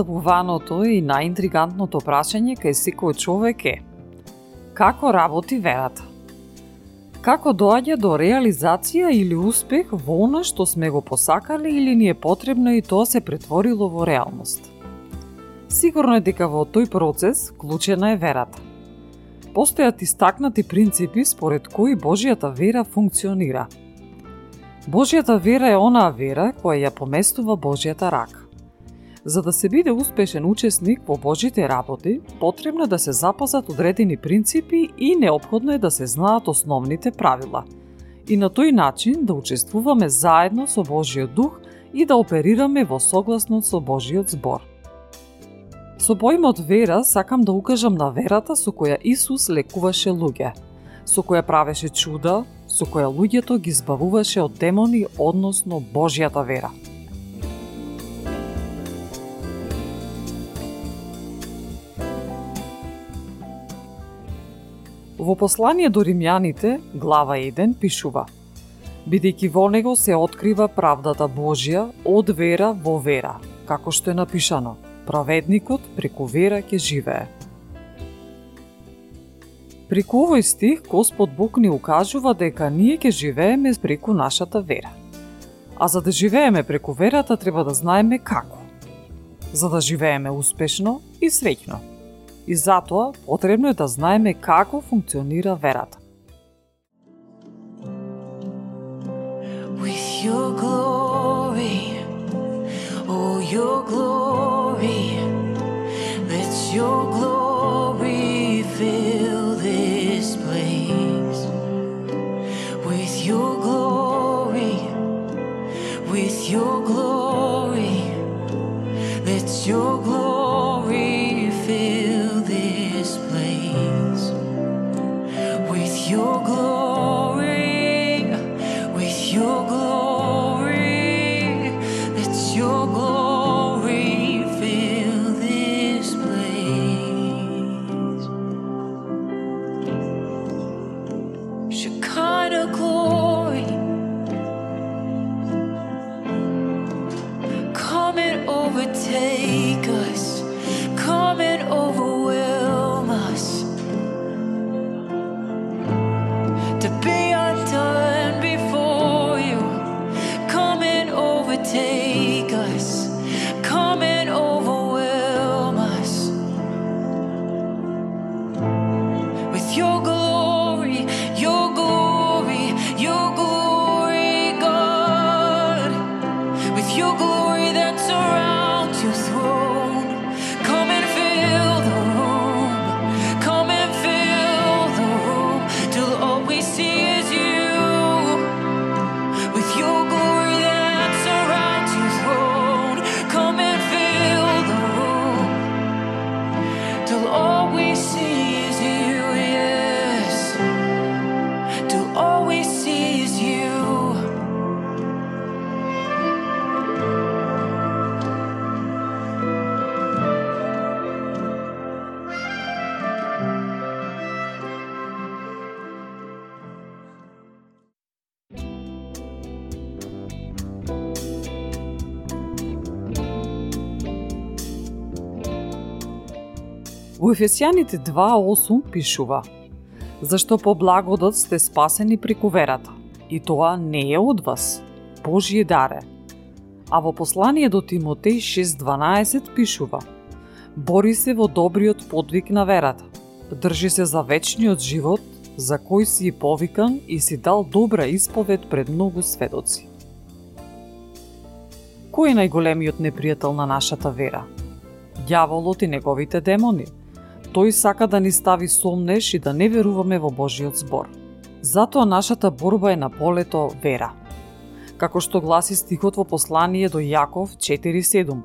Најпоставуваното и најинтригантното прашање кај секој човек е Како работи верата? Како доаѓа до реализација или успех во она што сме го посакале или ни е потребно и тоа се претворило во реалност? Сигурно е дека во тој процес клучена е верата. Постојат истакнати принципи според кои Божијата вера функционира. Божијата вера е онаа вера која ја поместува Божијата рака. За да се биде успешен учесник во Божите работи, потребно е да се запазат одредени принципи и необходно е да се знаат основните правила. И на тој начин да учествуваме заедно со Божиот дух и да оперираме во согласно со Божиот збор. Со поимот вера сакам да укажам на верата со која Исус лекуваше луѓе, со која правеше чуда, со која луѓето ги збавуваше од демони, односно Божјата вера. Во послание до римјаните, глава 1, пишува Бидејќи во него се открива правдата Божја од вера во вера, како што е напишано, праведникот преку вера ќе живее. Преку овој стих, Господ Бог ни укажува дека ние ќе живееме преку нашата вера. А за да живееме преку верата, треба да знаеме како. За да живееме успешно и среќно и затоа потребно е да знаеме како функционира верата. With your glory, oh your glory, Во Ефесијаните 2.8 пишува Зашто по благодот сте спасени преку верата, и тоа не е од вас, Божје даре. А во послание до Тимотеј 6.12 пишува Бори се во добриот подвиг на верата, држи се за вечниот живот, за кој си и повикан и си дал добра исповед пред многу сведоци. Кој е најголемиот непријател на нашата вера? Дјаволот и неговите демони. Тој сака да ни стави сомнеш и да не веруваме во Божиот збор. Затоа нашата борба е на полето вера. Како што гласи стихот во послание до Јаков 4.7.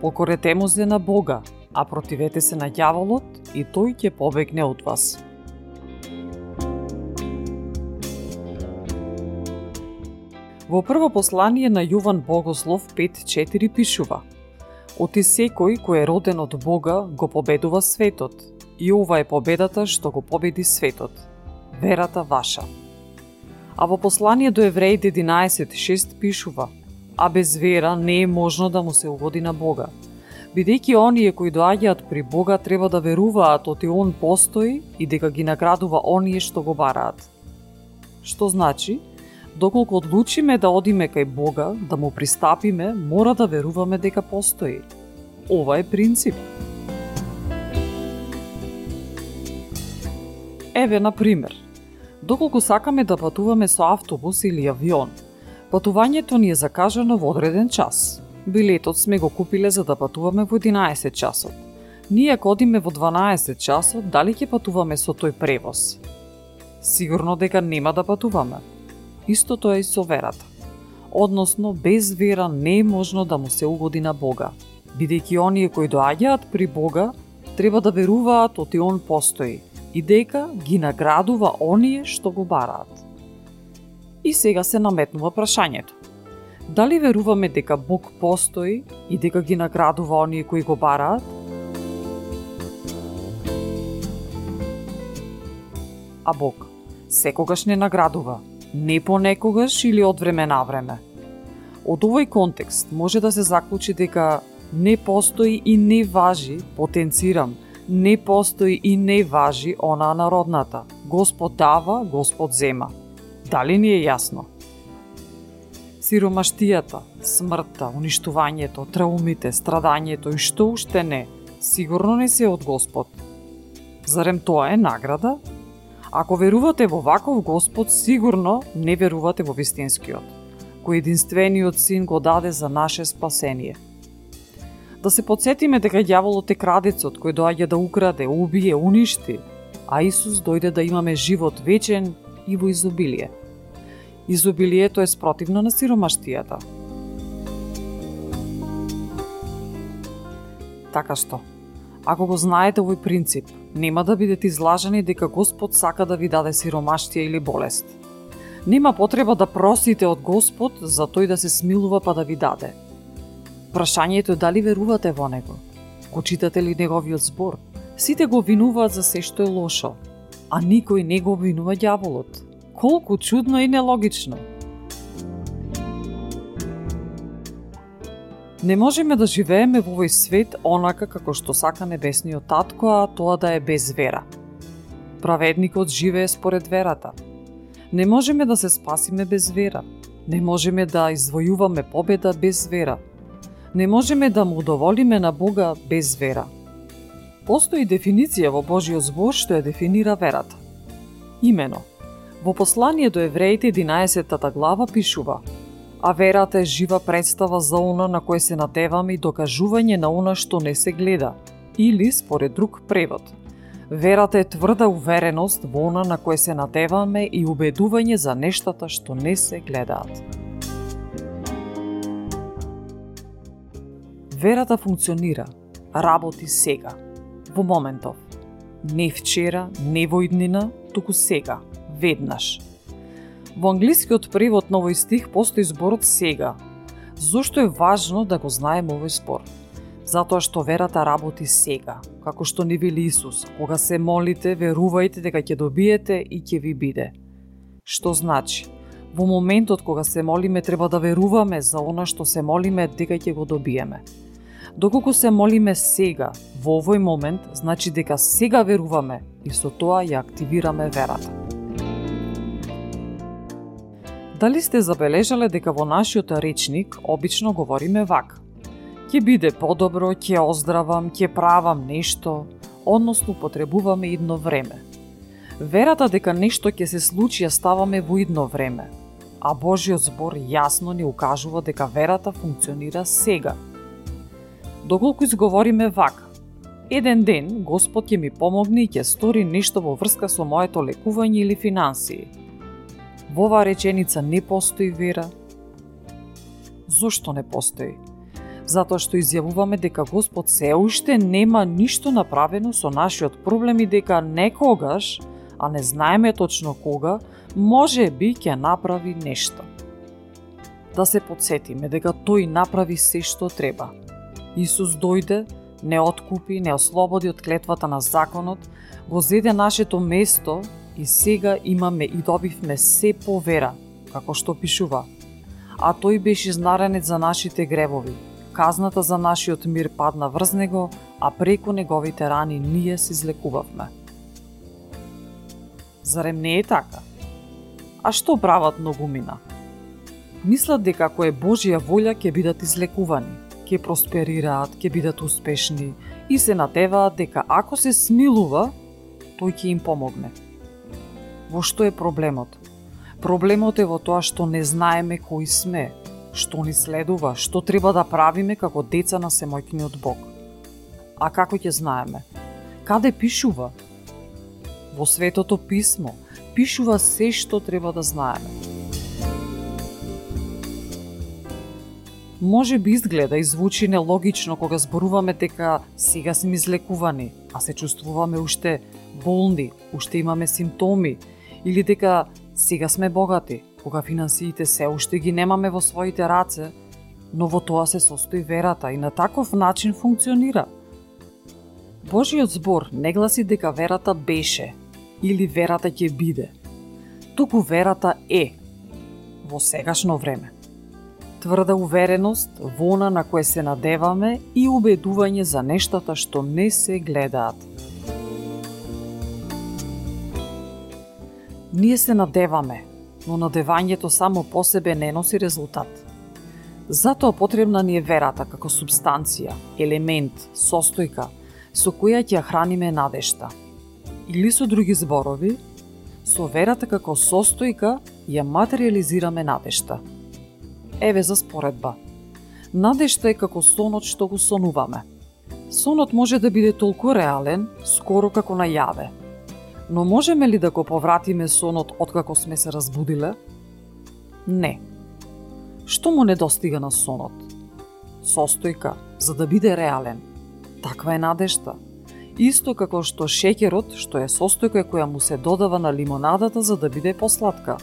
Покоретемо се на Бога, а противете се на дјаволот и тој ќе побегне од вас. Во прво послание на Јован Богослов 5.4 пишува Оти секој кој е роден од Бога го победува светот, и ова е победата што го победи светот, верата ваша. А во послание до Евреите 11.6 пишува А без вера не е можно да му се угоди на Бога, бидејќи оние кои доаѓаат при Бога треба да веруваат оти Он постои и дека ги наградува оние што го бараат. Што значи? Доколку одлучиме да одиме кај Бога, да му пристапиме, мора да веруваме дека постои. Ова е принцип. Еве, на пример, доколку сакаме да патуваме со автобус или авион, патувањето ни е закажано во одреден час. Билетот сме го купиле за да патуваме во 11 часот. Ние ако одиме во 12 часот, дали ќе патуваме со тој превоз? Сигурно дека нема да патуваме Истото е и со верата. Односно, без вера не е можно да му се угоди на Бога, бидејќи оние кои доаѓаат при Бога треба да веруваат оти Он постои и дека ги наградува оние што го бараат. И сега се наметнува прашањето. Дали веруваме дека Бог постои и дека ги наградува оние кои го бараат? А Бог секогаш не наградува, не понекогаш или од време на време. Од овој контекст може да се заклучи дека не постои и не важи, потенцирам, не постои и не важи она народната. Господ дава, Господ зема. Дали ни е јасно? Сиромаштијата, смртта, уништувањето, траумите, страдањето и што уште не, сигурно не се од Господ. Зарем тоа е награда? Ако верувате во ваков Господ, сигурно не верувате во вистинскиот, кој единствениот син го даде за наше спасение. Да се подсетиме дека ѓаволот е крадецот кој доаѓа да украде, убие, уништи, а Исус дојде да имаме живот вечен и во изобилие. Изобилието е спротивно на сиромаштијата. Така што, Ако го знаете овој принцип, нема да бидете излажени дека Господ сака да ви даде сиромаштија или болест. Нема потреба да просите од Господ за тој да се смилува па да ви даде. Прашањето е дали верувате во Него. Го читате ли Неговиот збор? Сите го винуваат за се што е лошо, а никој не го обвинува ѓаволот. Колку чудно и нелогично. Не можеме да живееме во овој свет онака како што сака небесниот татко, а тоа да е без вера. Праведникот живее според верата. Не можеме да се спасиме без вера. Не можеме да извојуваме победа без вера. Не можеме да му удоволиме на Бога без вера. Постои дефиниција во Божиот збор што ја дефинира верата. Имено, во послание до евреите 11 глава пишува – а верата е жива представа за она на кој се надеваме и докажување на она што не се гледа, или според друг превод. Верата е тврда увереност во она на кој се надеваме и убедување за нештата што не се гледаат. Верата функционира, работи сега, во моментов. Не вчера, не во иднина, туку сега, веднаш – Во англискиот превод на овој стих постои зборот сега. Зошто е важно да го знаеме овој збор? Затоа што верата работи сега, како што ни вели Исус. Кога се молите, верувајте дека ќе добиете и ќе ви биде. Што значи? Во моментот кога се молиме треба да веруваме за она што се молиме дека ќе го добиеме. Доколку се молиме сега, во овој момент, значи дека сега веруваме и со тоа ја активираме верата. Дали сте забележале дека во нашиот речник обично говориме вак? Ќе биде подобро, ќе оздравам, ќе правам нешто, односно потребуваме идно време. Верата дека нешто ќе се случи ја ставаме во идно време. а Божиот збор јасно ни укажува дека верата функционира сега. Доколку изговориме вака, еден ден Господ ќе ми помогне и ќе стори нешто во врска со моето лекување или финансии. Во оваа реченица не постои вера. Зошто не постои? Затоа што изјавуваме дека Господ се уште нема ништо направено со нашиот проблем и дека некогаш, а не знаеме точно кога, може би ќе направи нешто. Да се подсетиме дека тој направи се што треба. Исус дојде, не откупи, не ослободи од клетвата на законот, го зеде нашето место и сега имаме и добивме се по вера, како што пишува. А тој беше изнаренет за нашите гревови, Казната за нашиот мир падна врз него, а преку неговите рани ние се излекувавме. Зарем не е така? А што прават многумина? Мислат дека ако е Божија волја ќе бидат излекувани, ќе просперираат, ќе бидат успешни и се надеваат дека ако се смилува, тој ќе им помогне. Во што е проблемот? Проблемот е во тоа што не знаеме кои сме, што ни следува, што треба да правиме како деца на семојкниот Бог. А како ќе знаеме? Каде пишува? Во Светото Писмо – пишува се што треба да знаеме. Може би изгледа и звучи нелогично кога зборуваме дека сега сме излекувани, а се чувствуваме уште болни, уште имаме симптоми, или дека сега сме богати, кога финансиите се уште ги немаме во своите раце, но во тоа се состои верата и на таков начин функционира. Божиот збор не гласи дека верата беше, или верата ќе биде. Туку верата е во сегашно време. Тврда увереност во она на кое се надеваме и убедување за нештата што не се гледаат. Ние се надеваме, но надевањето само по себе не носи резултат. Затоа потребна ни е верата како субстанција, елемент, состојка, со која ќе храниме надешта – Или со други зборови, со верата како состојка ја материализираме надешта. Еве за споредба. Надешта е како сонот што го сонуваме. Сонот може да биде толку реален, скоро како најаве. Но можеме ли да го повратиме сонот откако сме се разбудиле? Не. Што му недостига на сонот? Состојка, за да биде реален. Таква е надежта. – исто како што шеќерот, што е состојка која му се додава на лимонадата за да биде посладка.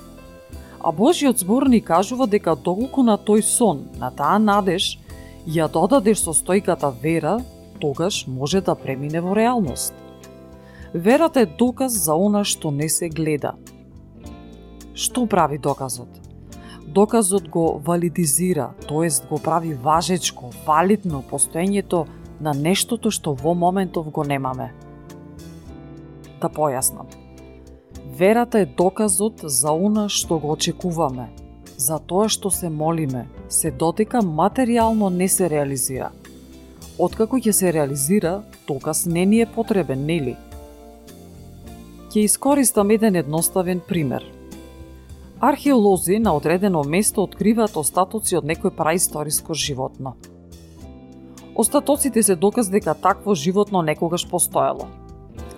А Божиот збор ни кажува дека доколку на тој сон, на таа надеж, ја додадеш состојката вера, тогаш може да премине во реалност. Верата е доказ за она што не се гледа. Што прави доказот? Доказот го валидизира, тоест го прави важечко, валидно постоењето на нештото што во моментов го немаме. Да појаснам. Верата е доказот за она што го очекуваме, за тоа што се молиме, се додека материјално не се реализира. Откако ќе се реализира, доказ не ни е потребен, нели? Ќе искористам еден едноставен пример. Археолози на одредено место откриваат остатоци од некој праисториско животно – Остатоците се доказ дека такво животно некогаш постоело.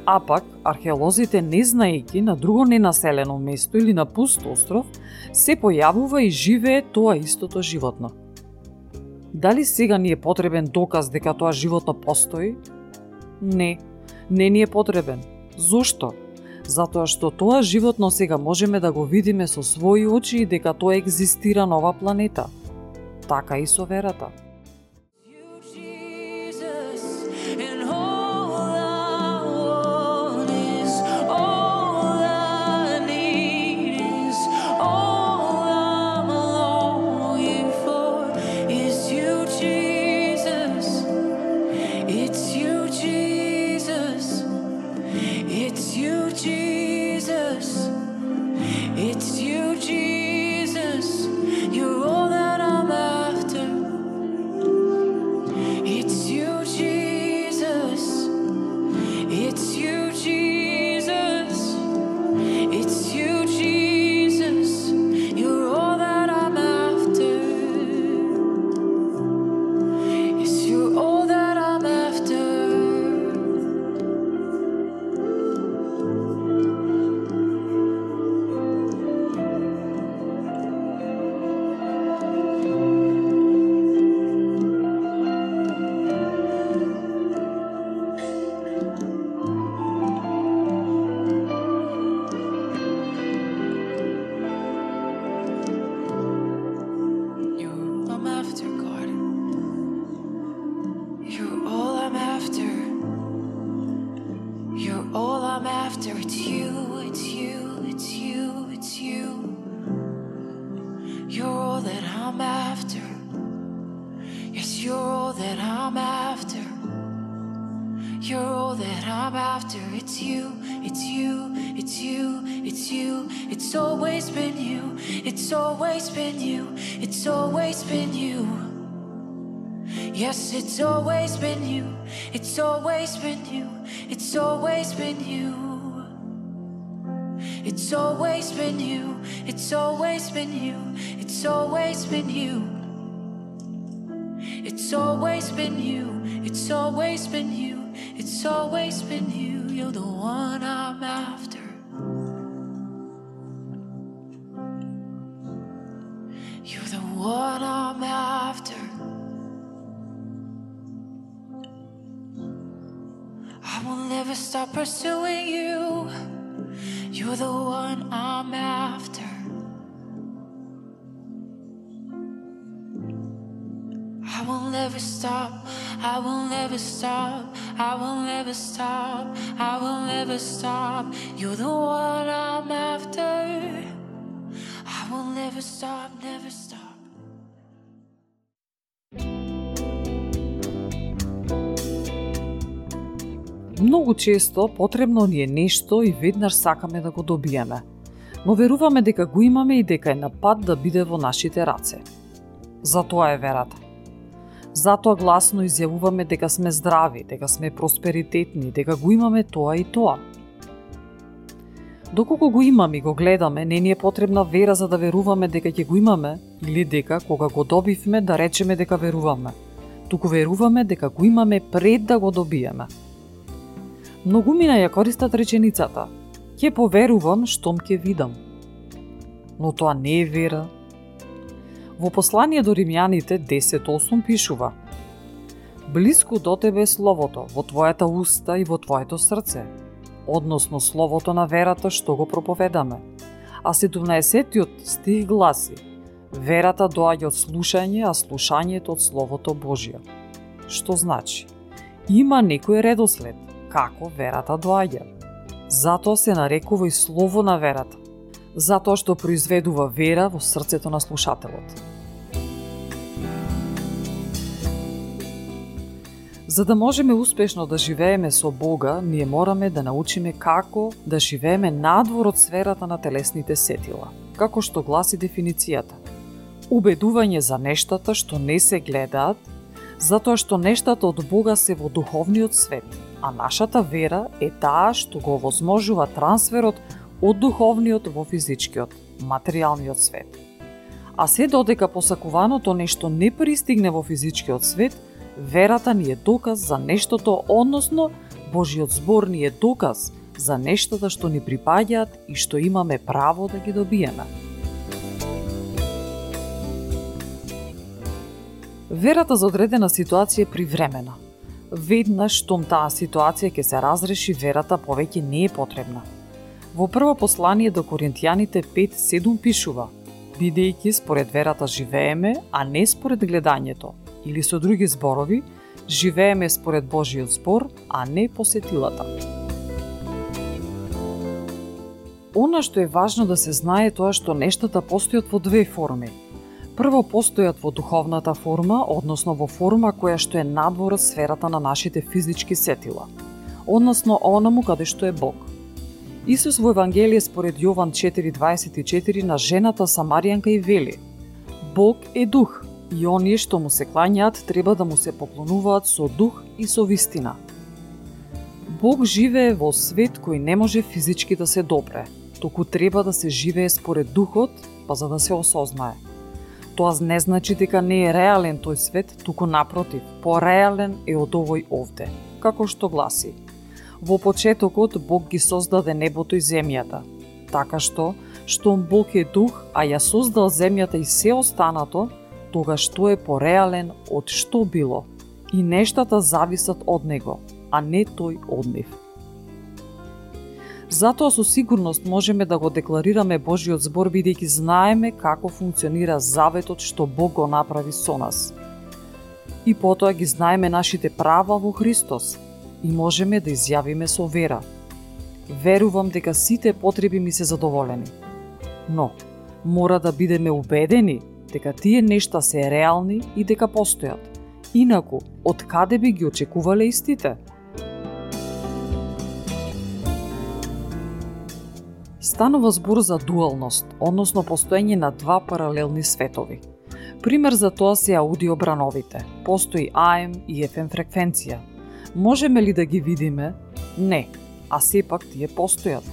А пак, археолозите не знаеки на друго ненаселено место или на пуст остров, се појавува и живее тоа истото животно. Дали сега ни е потребен доказ дека тоа животно постои? Не, не ни е потребен. Зошто? Затоа што тоа животно сега можеме да го видиме со своји очи и дека тоа екзистира на ова планета. Така и со верата. It's always been you. It's always been you. It's always been you. It's always been you. It's always been you. It's always been you. You're the one I'm after. You're the one I'm after. I will never stop pursuing you. You're the one I'm after. I will never stop. I will never stop. I will never stop. I will never stop. You're the one I'm after. I will never stop, never stop. Многу често потребно ни е нешто и веднаш сакаме да го добиеме, но веруваме дека го имаме и дека е на пат да биде во нашите раце. Затоа е верата. Затоа гласно изјавуваме дека сме здрави, дека сме просперитетни, дека го имаме тоа и тоа. Доколку го имаме и го гледаме, не ни е потребна вера за да веруваме дека ќе го имаме или дека кога го добивме да речеме дека веруваме. Туку веруваме дека го имаме пред да го добиеме. Многумина ја користат реченицата Ке поверувам штом ке видам». Но тоа не е вера. Во послание до римјаните 10.8 пишува „Близко до тебе е словото, во твојата уста и во твоето срце, односно словото на верата што го проповедаме. А 17 стих гласи Верата доаѓа од слушање, а слушањето од Словото Божие. Што значи? Има некој редослед како верата доаѓа. Затоа се нарекува и слово на верата, затоа што произведува вера во срцето на слушателот. За да можеме успешно да живееме со Бога, ние мораме да научиме како да живееме надвор од сферата на телесните сетила, како што гласи дефиницијата. Убедување за нештата што не се гледаат, затоа што нештата од Бога се во духовниот свет, а нашата вера е таа што го возможува трансферот од духовниот во физичкиот, материјалниот свет. А се додека посакуваното нешто не пристигне во физичкиот свет, верата ни е доказ за нештото, односно Божиот збор ни е доказ за нештата што ни припаѓаат и што имаме право да ги добиеме. Верата за одредена ситуација е привремена. Веднаш штом таа ситуација ќе се разреши, верата повеќе не е потребна. Во прво послание до Коринтијаните 5.7 пишува Бидејќи според верата живееме, а не според гледањето, или со други зборови, живееме според Божиот збор, а не посетилата. Она што е важно да се знае тоа што нештата постојат во две форми. Прво постојат во духовната форма, односно во форма која што е надвор од сферата на нашите физички сетила, односно онаму каде што е Бог. Исус во Евангелие според Јован 4.24 на жената Самаријанка и вели Бог е дух, и оние што му се клањаат треба да му се поклонуваат со дух и со вистина. Бог живее во свет кој не може физички да се допре, току треба да се живее според духот, па за да се осознае. Тоа не значи дека не е реален тој свет, туку напротив, пореален е од овој овде, како што гласи. Во почетокот Бог ги создаде небото и земјата, така што, штом Бог е дух, а ја создал земјата и се останато, тогаш што е пореален од што било и нештата зависат од него, а не тој од нив. Затоа со сигурност можеме да го декларираме Божиот збор бидејќи знаеме како функционира заветот што Бог го направи со нас. И потоа ги знаеме нашите права во Христос и можеме да изјавиме со вера. верувам дека сите потреби ми се задоволени. Но, мора да бидеме убедени дека тие нешта се реални и дека постојат. Инаку, од каде би ги очекувале истите? Станува збор за дуалност, односно постоење на два паралелни светови. Пример за тоа се аудиобрановите. Постои AM и FM фреквенција. Можеме ли да ги видиме? Не, а сепак тие постојат.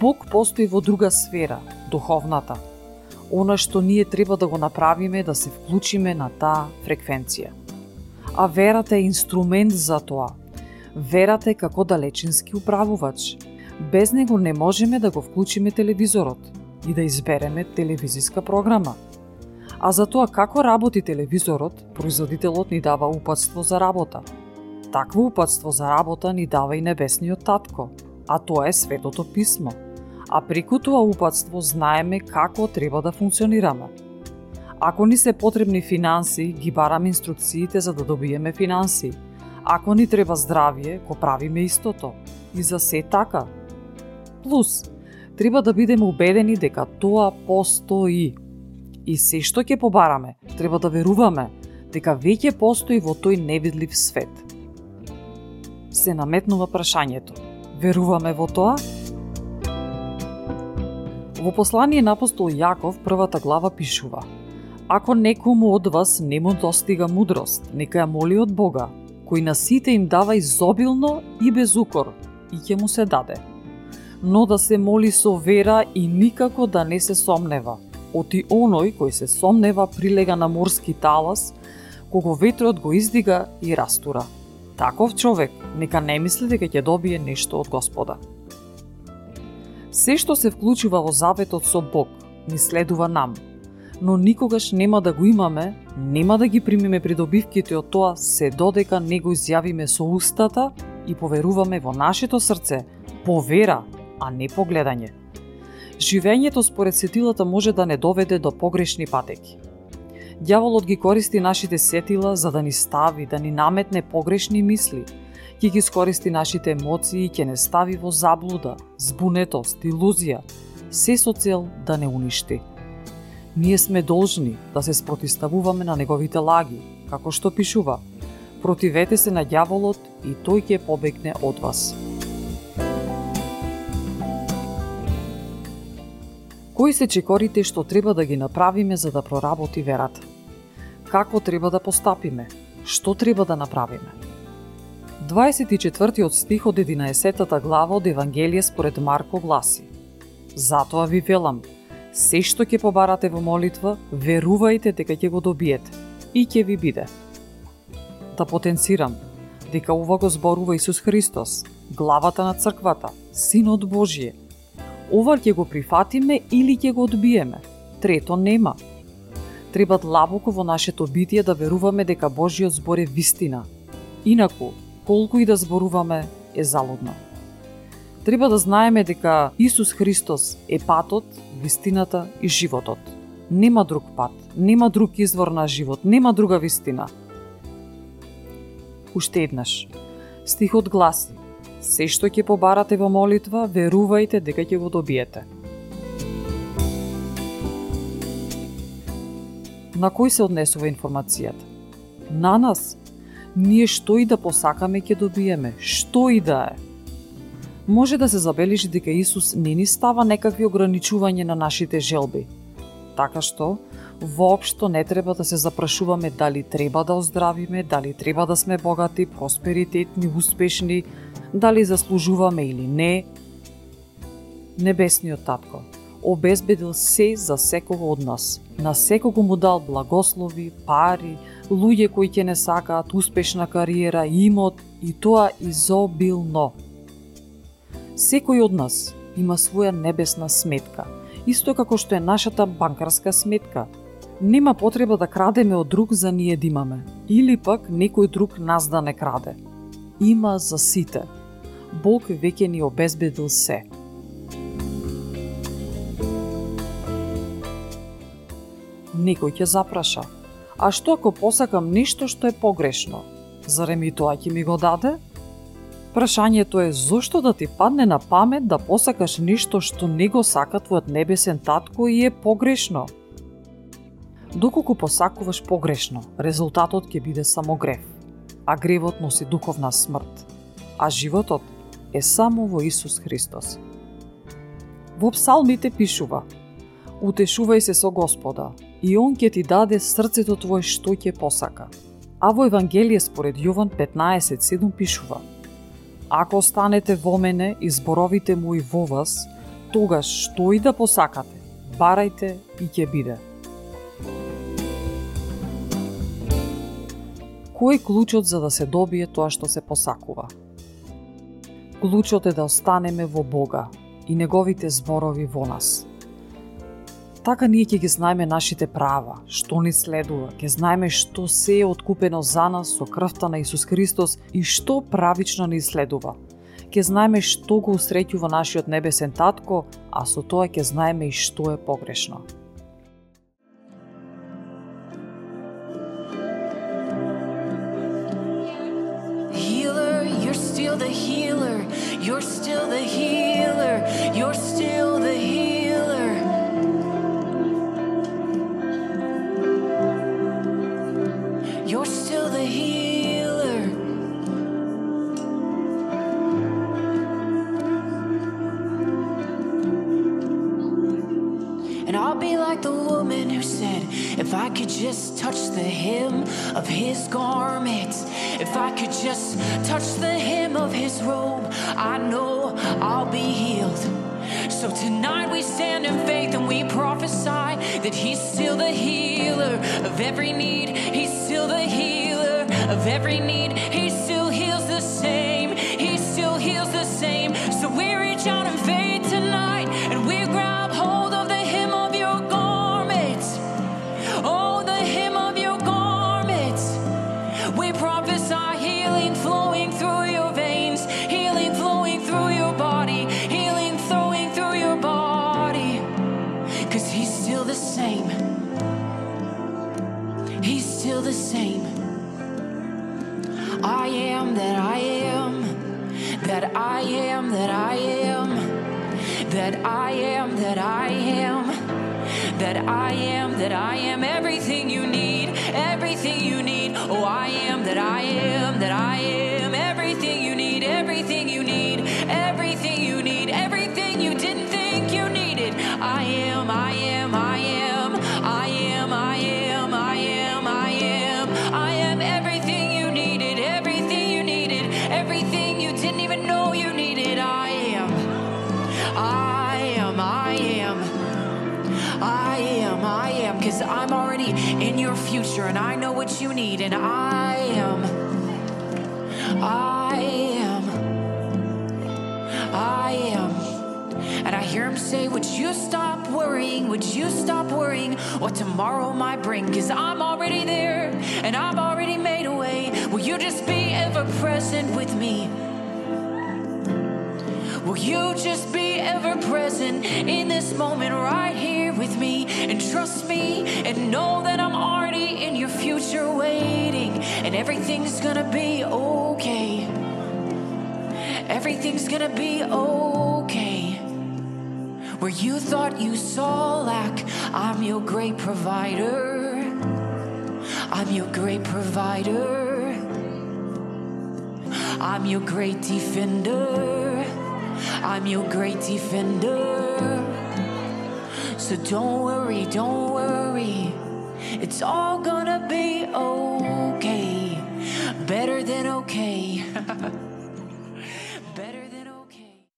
Бог постои во друга сфера, духовната. Она што ние треба да го направиме е да се вклучиме на таа фреквенција. А верата е инструмент за тоа. Верата е како далечински управувач. Без него не можеме да го вклучиме телевизорот и да избереме телевизиска програма. А за тоа како работи телевизорот, производителот ни дава упатство за работа. Такво упатство за работа ни дава и небесниот татко, а тоа е светото писмо. А преку тоа упатство знаеме како треба да функционираме. Ако ни се потребни финанси, ги бараме инструкциите за да добиеме финанси. Ако ни треба здравје, го правиме истото. И за се така. Плюс, треба да бидеме убедени дека тоа постои. И се што ќе побараме, треба да веруваме дека веќе постои во тој невидлив свет се наметнува прашањето. Веруваме во тоа? Во послание на апостол Јаков, првата глава пишува Ако некому од вас не му достига мудрост, нека ја моли од Бога, кој на сите им дава изобилно и без укор, и ќе му се даде. Но да се моли со вера и никако да не се сомнева. Оти оној кој се сомнева прилега на морски талас, кого ветрот го издига и растура. Таков човек нека не мисли дека ќе добие нешто од Господа. Се што се вклучува во заветот со Бог, ни следува нам, но никогаш нема да го имаме, нема да ги примиме придобивките од тоа се додека не го изјавиме со устата и поверуваме во нашето срце, по вера, а не по гледање. Живењето според сетилата може да не доведе до погрешни патеки. Дјаволот ги користи нашите сетила за да ни стави, да ни наметне погрешни мисли, ќе ги скористи нашите емоции и ќе не стави во заблуда, збунетост, илузија, се со цел да не уништи. Ние сме должни да се спротиставуваме на неговите лаги, како што пишува, противете се на дјаволот и тој ќе побегне од вас. Кои се чекорите што треба да ги направиме за да проработи верата? Како треба да постапиме? Што треба да направиме? 24 стих од 11 глава од Евангелие според Марко гласи Затоа ви велам, се што ќе побарате во молитва, верувајте дека ќе го добиете и ќе ви биде. Да потенцирам дека ова го зборува Исус Христос, главата на црквата, Синот Божије, – ова ќе го прифатиме или ќе го одбиеме. Трето нема. Треба длабоко во нашето битие да веруваме дека Божиот збор е вистина. Инаку, колку и да зборуваме, е залудно. Треба да знаеме дека Исус Христос е патот, вистината и животот. Нема друг пат, нема друг извор на живот, нема друга вистина. Уште еднаш. Стихот гласи Се што ќе побарате во молитва, верувајте дека ќе го добиете. На кој се однесува информацијата? На нас. Ние што и да посакаме ќе добиеме, што и да е. Може да се забележи дека Исус не ни става некакви ограничување на нашите желби. Така што, воопшто не треба да се запрашуваме дали треба да оздравиме, дали треба да сме богати, просперитетни, успешни, дали заслужуваме или не. Небесниот татко обезбедил се за секого од нас. На секого му дал благослови, пари, луѓе кои ќе не сакаат успешна кариера, имот и тоа изобилно. Секој од нас има своја небесна сметка, исто како што е нашата банкарска сметка. Нема потреба да крадеме од друг за ние да имаме, или пак некој друг нас да не краде. Има за сите – Бог веќе ни обезбедил се. Некој ќе запраша, а што ако посакам нешто што е погрешно? Зарем и тоа ќе ми го даде? Прашањето е зошто да ти падне на памет да посакаш нешто што не го сака твојот небесен татко и е погрешно. Доколку посакуваш погрешно, резултатот ќе биде само грев, а гревот носи духовна смрт, а животот е само во Исус Христос. Во псалмите пишува Утешувај се со Господа, и Он ќе ти даде срцето твое што ќе посака. А во Евангелие според Јован 15.7 пишува Ако останете во мене и зборовите мои во вас, тогаш што и да посакате, барајте и ќе биде. Кој е клучот за да се добие тоа што се посакува? Клучот е да останеме во Бога и неговите зборови во нас. Така ние ќе ги знаеме нашите права, што ни следува, ќе знаеме што се е откупено за нас со крвта на Исус Христос и што правично ни следува. Ќе знаеме што го усреќува нашиот небесен татко, а со тоа ќе знаеме и што е погрешно. Healer, you're still the healer. You're still the healer. You're still the healer. You're If I could just touch the hem of his garment, if I could just touch the hem of his robe, I know I'll be healed. So tonight we stand in faith and we prophesy that he's still the healer of every need. He's still the healer of every need. I am, that I am, that I am, that I am everything you need, everything you need. Oh, I am that I am, that I am everything you need, everything you need, everything you need, everything you didn't think you needed. I am, I and I know what you need, and I am, I am, I am. And I hear him say, Would you stop worrying? Would you stop worrying what tomorrow might bring? Because I'm already there and I've already made a way. Will you just be ever present with me? Will you just be ever present in this moment right here with me and trust me and know that I'm already in your future waiting and everything's gonna be okay. Everything's gonna be okay. Where you thought you saw lack, I'm your great provider. I'm your great provider. I'm your great defender. I'm your great defender. So don't worry, don't worry. It's all gonna be okay. Better than okay. Better than okay.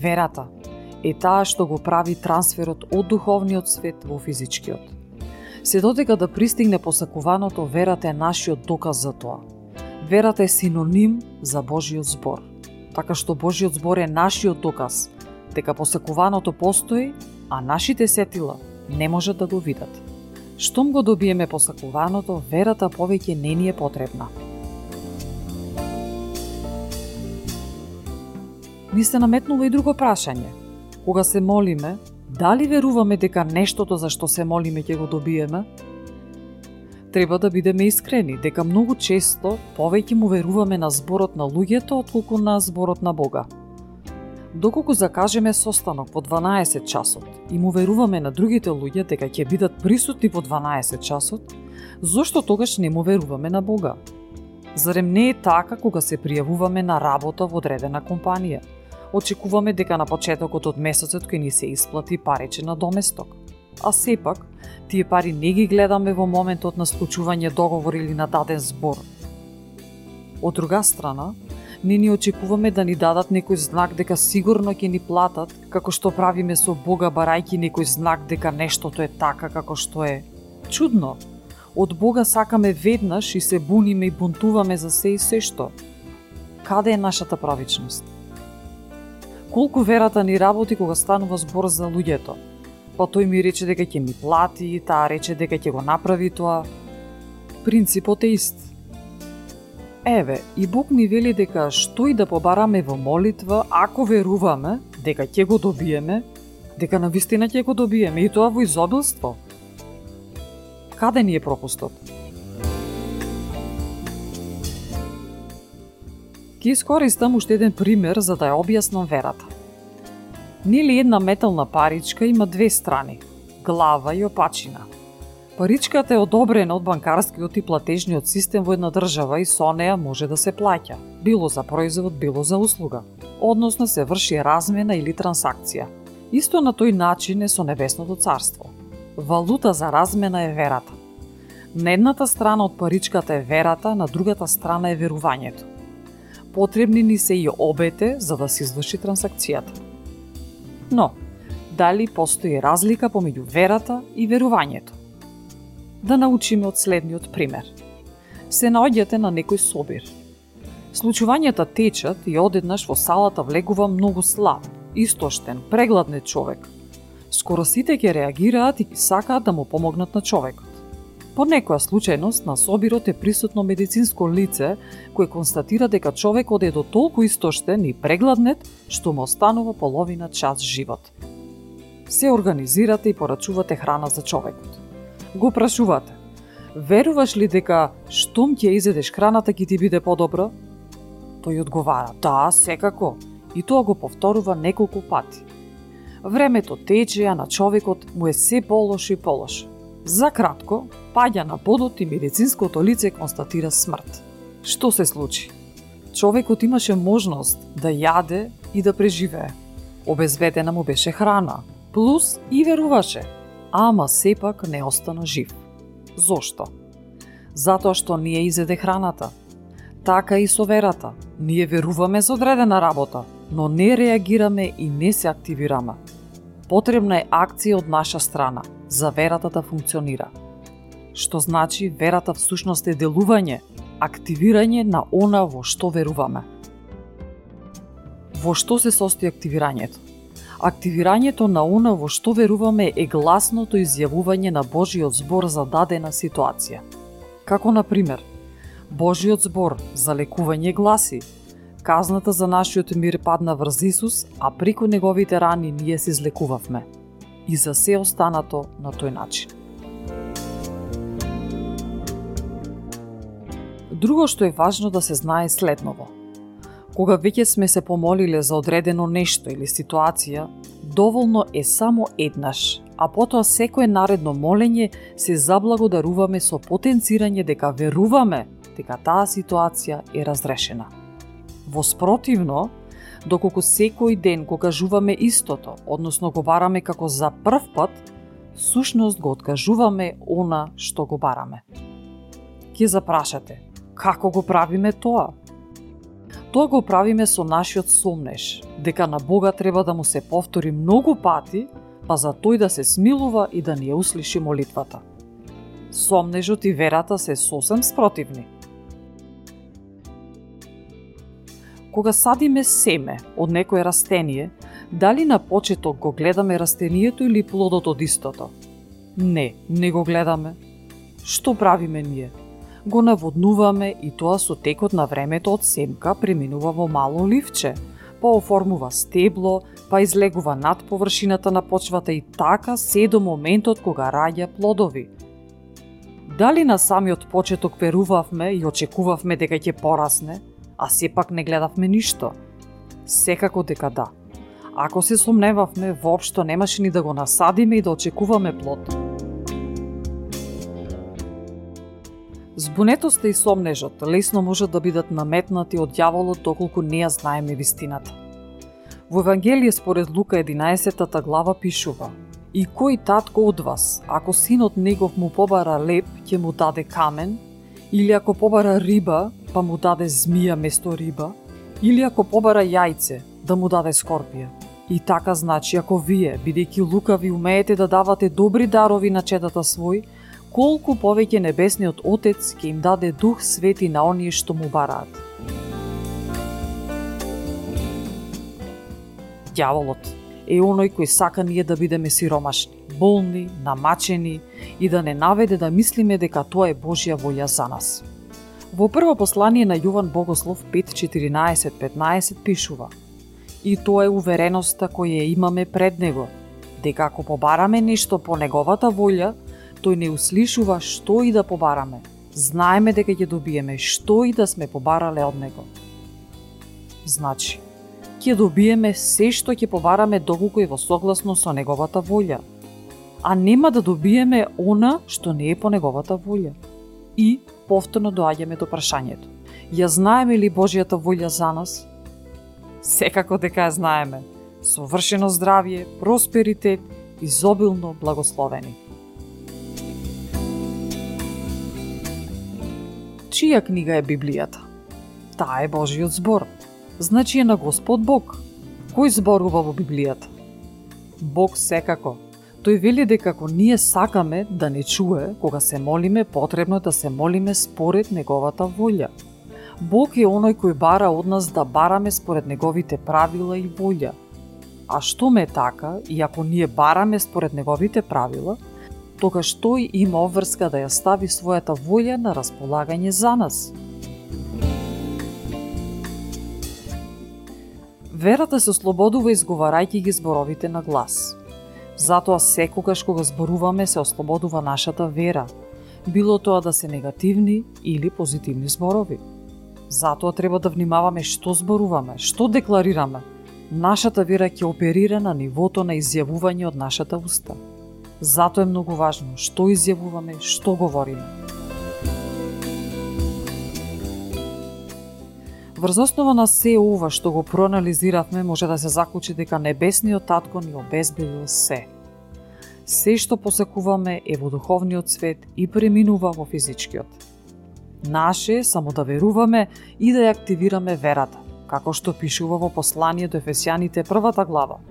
Верата е таа што го прави трансферот од духовниот свет во физичкиот. Се додека да пристигне посакуваното, верата е нашиот доказ за тоа. Верата е синоним за Божиот збор. Така што Божиот збор е нашиот доказ дека посакуваното постои, а нашите сетила не можат да го видат. Штом го добиеме посакуваното, верата повеќе не ни е потребна. Ни се наметнува и друго прашање. Кога се молиме, дали веруваме дека нештото за што се молиме ќе го добиеме? Треба да бидеме искрени дека многу често повеќе му веруваме на зборот на луѓето отколку на зборот на Бога. Доколку закажеме состанок во 12 часот и му веруваме на другите луѓе дека ќе бидат присутни во 12 часот, зошто тогаш не му веруваме на Бога? Зарем не е така кога се пријавуваме на работа во одредена компанија? Очекуваме дека на почетокот од месецот кој ни се исплати париче на доместок. А сепак, тие пари не ги гледаме во моментот на склучување договор или на даден збор. Од друга страна, не ни очекуваме да ни дадат некој знак дека сигурно ќе ни платат, како што правиме со Бога барајки некој знак дека нештото е така како што е. Чудно. Од Бога сакаме веднаш и се буниме и бунтуваме за се и се што. Каде е нашата правичност? Колку верата ни работи кога станува збор за луѓето? Па тој ми рече дека ќе ми плати, таа рече дека ќе го направи тоа. Принципот е ист. Еве, и Бог ни вели дека што и да побараме во молитва, ако веруваме дека ќе го добиеме, дека на вистина ќе го добиеме и тоа во изобилство. Каде ни е пропустот? Ќе искористам уште еден пример за да ја објаснам верата. Нели една метална паричка има две страни – глава и опачина. Паричката е одобрена од банкарскиот и платежниот систем во една држава и со неа може да се плаќа, било за производ, било за услуга. Односно се врши размена или трансакција. Исто на тој начин е со небесното царство. Валута за размена е верата. На едната страна од паричката е верата, на другата страна е верувањето. Потребни ни се и обете за да се изврши трансакцијата. Но, дали постои разлика помеѓу верата и верувањето? Да научиме од следниот пример. Се наоѓате на некој собир. Случувањата течат и одеднаш во салата влегува многу слаб, истоштен, прегладнет човек. Скоро сите ќе реагираат и сакаат да му помогнат на човекот. По некоја случајност на собирот е присутно медицинско лице кое констатира дека човекот е до толку истоштен и прегладнет што му останува половина час живот. Се организирате и порачувате храна за човекот. Го прашувате: Веруваш ли дека штом ќе изедеш храната ќе ти биде подобро? Тој одговара: Да, секако. И тоа го повторува неколку пати. Времето тече, а на човекот му е се полош и полош. За кратко, паѓа на подот и медицинското лице констатира смрт. Што се случи? Човекот имаше можност да јаде и да преживее. Обезбедена му беше храна, плюс и веруваше, ама сепак не остана жив. Зошто? Затоа што ние изеде храната. Така и со верата. Ние веруваме за одредена работа, но не реагираме и не се активираме. Потребна е акција од наша страна – за верата да функционира. Што значи верата всушност е делување, активирање на она во што веруваме. Во што се состои активирањето? Активирањето на она во што веруваме е гласното изјавување на Божиот збор за дадена ситуација. Како на пример, Божиот збор за лекување гласи Казната за нашиот мир падна врз Исус, а преку неговите рани ние се излекувавме и за се останато на тој начин. Друго што е важно да се знае следново. Кога веќе сме се помолиле за одредено нешто или ситуација, доволно е само еднаш, а потоа секое наредно молење се заблагодаруваме со потенцирање дека веруваме дека таа ситуација е разрешена. Во спротивно, доколку секој ден го кажуваме истото, односно го бараме како за прв пат, сушност го откажуваме она што го бараме. Ке запрашате, како го правиме тоа? Тоа го правиме со нашиот сомнеш, дека на Бога треба да му се повтори многу пати, па за тој да се смилува и да ни ја услиши молитвата. Сомнежот и верата се сосем спротивни – Кога садиме семе од некое растение, дали на почеток го гледаме растението или плодот од истото? Не, не го гледаме. Што правиме ние? Го наводнуваме и тоа со текот на времето од семка преминува во мало ливче, па оформува стебло, па излегува над површината на почвата и така се до моментот кога раѓа плодови. Дали на самиот почеток верувавме и очекувавме дека ќе порасне, а сепак не гледавме ништо? Секако дека да. Ако се сомневавме, воопшто немаше ни да го насадиме и да очекуваме плод. Збунетоста и сомнежот лесно можат да бидат наметнати од дјаволот доколку не ја знаеме вистината. Во Евангелие според Лука 11 глава пишува И кој татко од вас, ако синот негов му побара леп, ќе му даде камен, или ако побара риба, па му даде змија место риба, или ако побара јајце, да му даде скорпија. И така значи, ако вие, бидејќи лукави, умеете да давате добри дарови на чедата свој, колку повеќе небесниот Отец ќе им даде Дух Свети на оние што му бараат. Дјаволот е оној кој сака ние да бидеме сиромашни, болни, намачени и да не наведе да мислиме дека тоа е Божја волја за нас. Во прво послание на Јован Богослов 5.14.15 пишува И тоа е увереноста која имаме пред Него, дека ако побараме нешто по Неговата волја, тој не услишува што и да побараме. Знаеме дека ќе добиеме што и да сме побарале од него. Значи, ќе добиеме се што ќе побараме доколку е во согласно со неговата волја. А нема да добиеме она што не е по неговата волја. И повторно доаѓаме до прашањето. Ја знаеме ли Божјата волја за нас? Секако дека ја знаеме. Совршено здравје, просперитет, изобилно благословени. Чија книга е Библијата? Таа е Божиот збор. Значи е на Господ Бог. Кој зборува во Библијата? Бог секако. Тој вели дека ако ние сакаме да не чуе, кога се молиме, потребно да се молиме според неговата волја. Бог е оној кој бара од нас да бараме според неговите правила и волја. А што ме така, и ако ние бараме според неговите правила, тогаш тој има обврска да ја стави својата волја на располагање за нас. Верата се ослободува изговарајќи ги зборовите на глас. Затоа секогаш кога зборуваме се ослободува нашата вера, било тоа да се негативни или позитивни зборови. Затоа треба да внимаваме што зборуваме, што декларираме. Нашата вера ќе оперира на нивото на изјавување од нашата уста. Затоа е многу важно што изјавуваме, што говориме. Врз основа на се ова што го проанализиравме, може да се заклучи дека небесниот татко ни обезбедил се. Се што посекуваме е во духовниот свет и преминува во физичкиот. Наше е само да веруваме и да ја активираме верата, како што пишува во послание до Ефесијаните првата глава.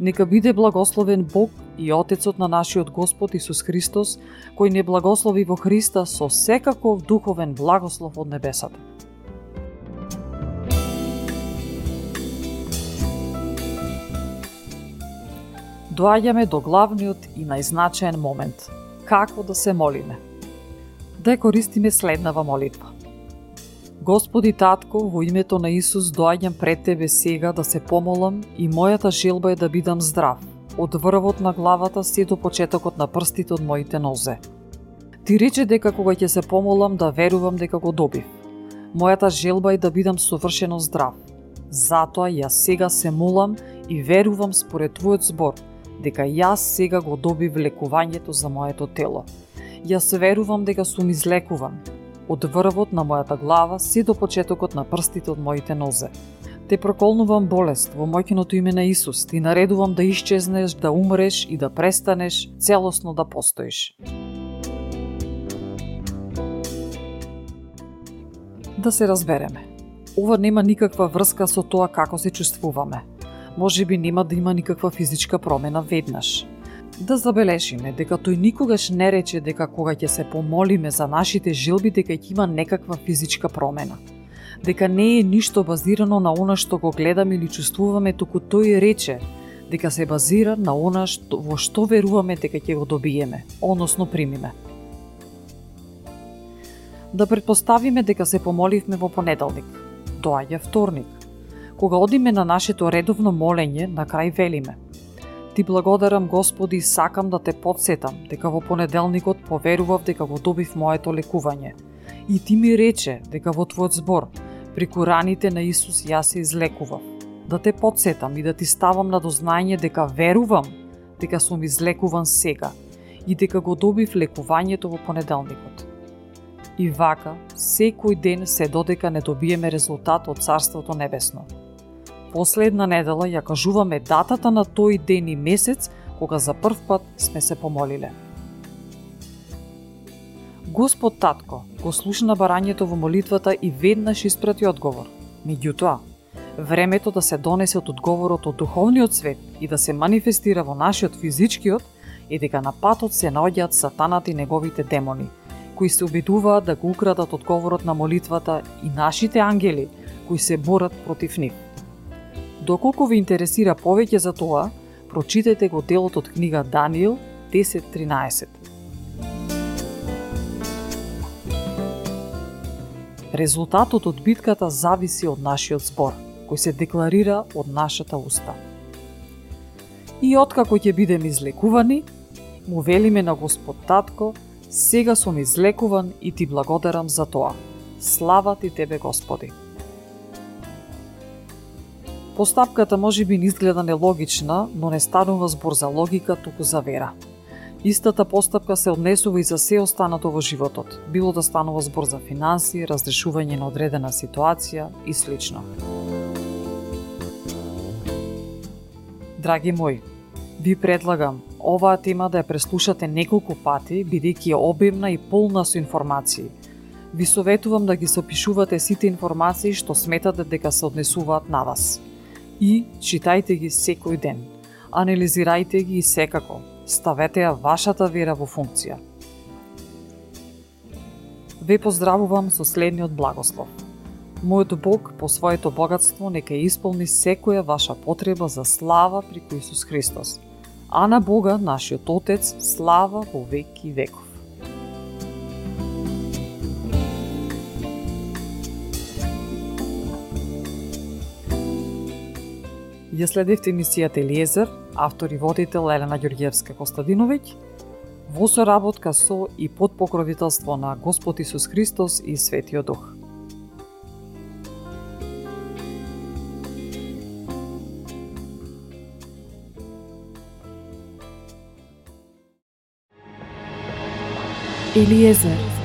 Нека биде благословен Бог и Отецот на нашиот Господ Исус Христос, кој не благослови во Христа со секаков духовен благослов од небесата. Доаѓаме до главниот и најзначаен момент – како да се молиме. Да ја користиме следнава молитва. Господи Татко, во името на Исус доаѓам пред Тебе сега да се помолам и мојата желба е да бидам здрав – од врвот на главата се до почетокот на прстите од моите нозе. Ти рече дека кога ќе се помолам да верувам дека го добив. Мојата желба е да бидам совршено здрав. Затоа јас сега се молам и верувам според Твојот збор, дека јас сега го добив лекувањето за моето тело. Јас верувам дека сум излекуван, од врвот на мојата глава си до почетокот на прстите од моите нозе. Те проколнувам болест во мојкиното име на Исус. Ти наредувам да исчезнеш, да умреш и да престанеш целосно да постоиш. Да се разбереме. Ова нема никаква врска со тоа како се чувствуваме. Може би нема да има никаква физичка промена веднаш. Да забележиме дека тој никогаш не рече дека кога ќе се помолиме за нашите жилби дека ќе има некаква физичка промена – дека не е ништо базирано на она што го гледаме или чувствуваме, туку тој рече дека се базира на она што, во што веруваме дека ќе го добиеме, односно примиме. Да предпоставиме дека се помоливме во понеделник, доаѓа вторник. Кога одиме на нашето редовно молење, на крај велиме. Ти благодарам, Господи, и сакам да те подсетам дека во понеделникот поверував дека го добив моето лекување. И ти ми рече дека во твојот збор, преку раните на Исус јас се излекував. Да те подсетам и да ти ставам на дознање дека верувам дека сум излекуван сега и дека го добив лекувањето во понеделникот. И вака, секој ден се додека не добиеме резултат од Царството Небесно. Последна недела ја кажуваме датата на тој ден и месец кога за прв пат сме се помолиле. Господ Татко го слушна барањето во молитвата и веднаш испрати одговор. Меѓутоа, времето да се донесе од одговорот од духовниот свет и да се манифестира во нашиот физичкиот е дека на патот се наоѓаат сатанат и неговите демони, кои се обидуваат да го украдат одговорот на молитвата и нашите ангели, кои се борат против нив. Доколку ви интересира повеќе за тоа, прочитете го делот од книга Даниил 10.13. Резултатот од битката зависи од нашиот спор, кој се декларира од нашата уста. И откако ќе бидеме излекувани, му велиме на Господ Татко, сега сум излекуван и ти благодарам за тоа. Слава ти тебе, Господи! Постапката може би не изгледа нелогична, но не станува збор за логика, туку за вера. Истата постапка се однесува и за се останато во животот, било да станува збор за финанси, разрешување на одредена ситуација и слично. Драги мои, ви предлагам оваа тема да ја преслушате неколку пати, бидејќи е обемна и полна со информации. Ви советувам да ги сопишувате сите информации што сметате дека се однесуваат на вас и читајте ги секој ден. Анализирајте ги и секако, ставете ја вашата вера во функција. Ве поздравувам со следниот благослов. Мојот Бог по своето богатство нека исполни секоја ваша потреба за слава преку Исус Христос. А на Бога, нашиот Отец, слава во век и веков. Ја следевте емисијата Елиезер, автор и водител Елена Ѓорѓевска Костадиновиќ, во соработка со и под покровителство на Господ Исус Христос и Светиот Дух. Елиезер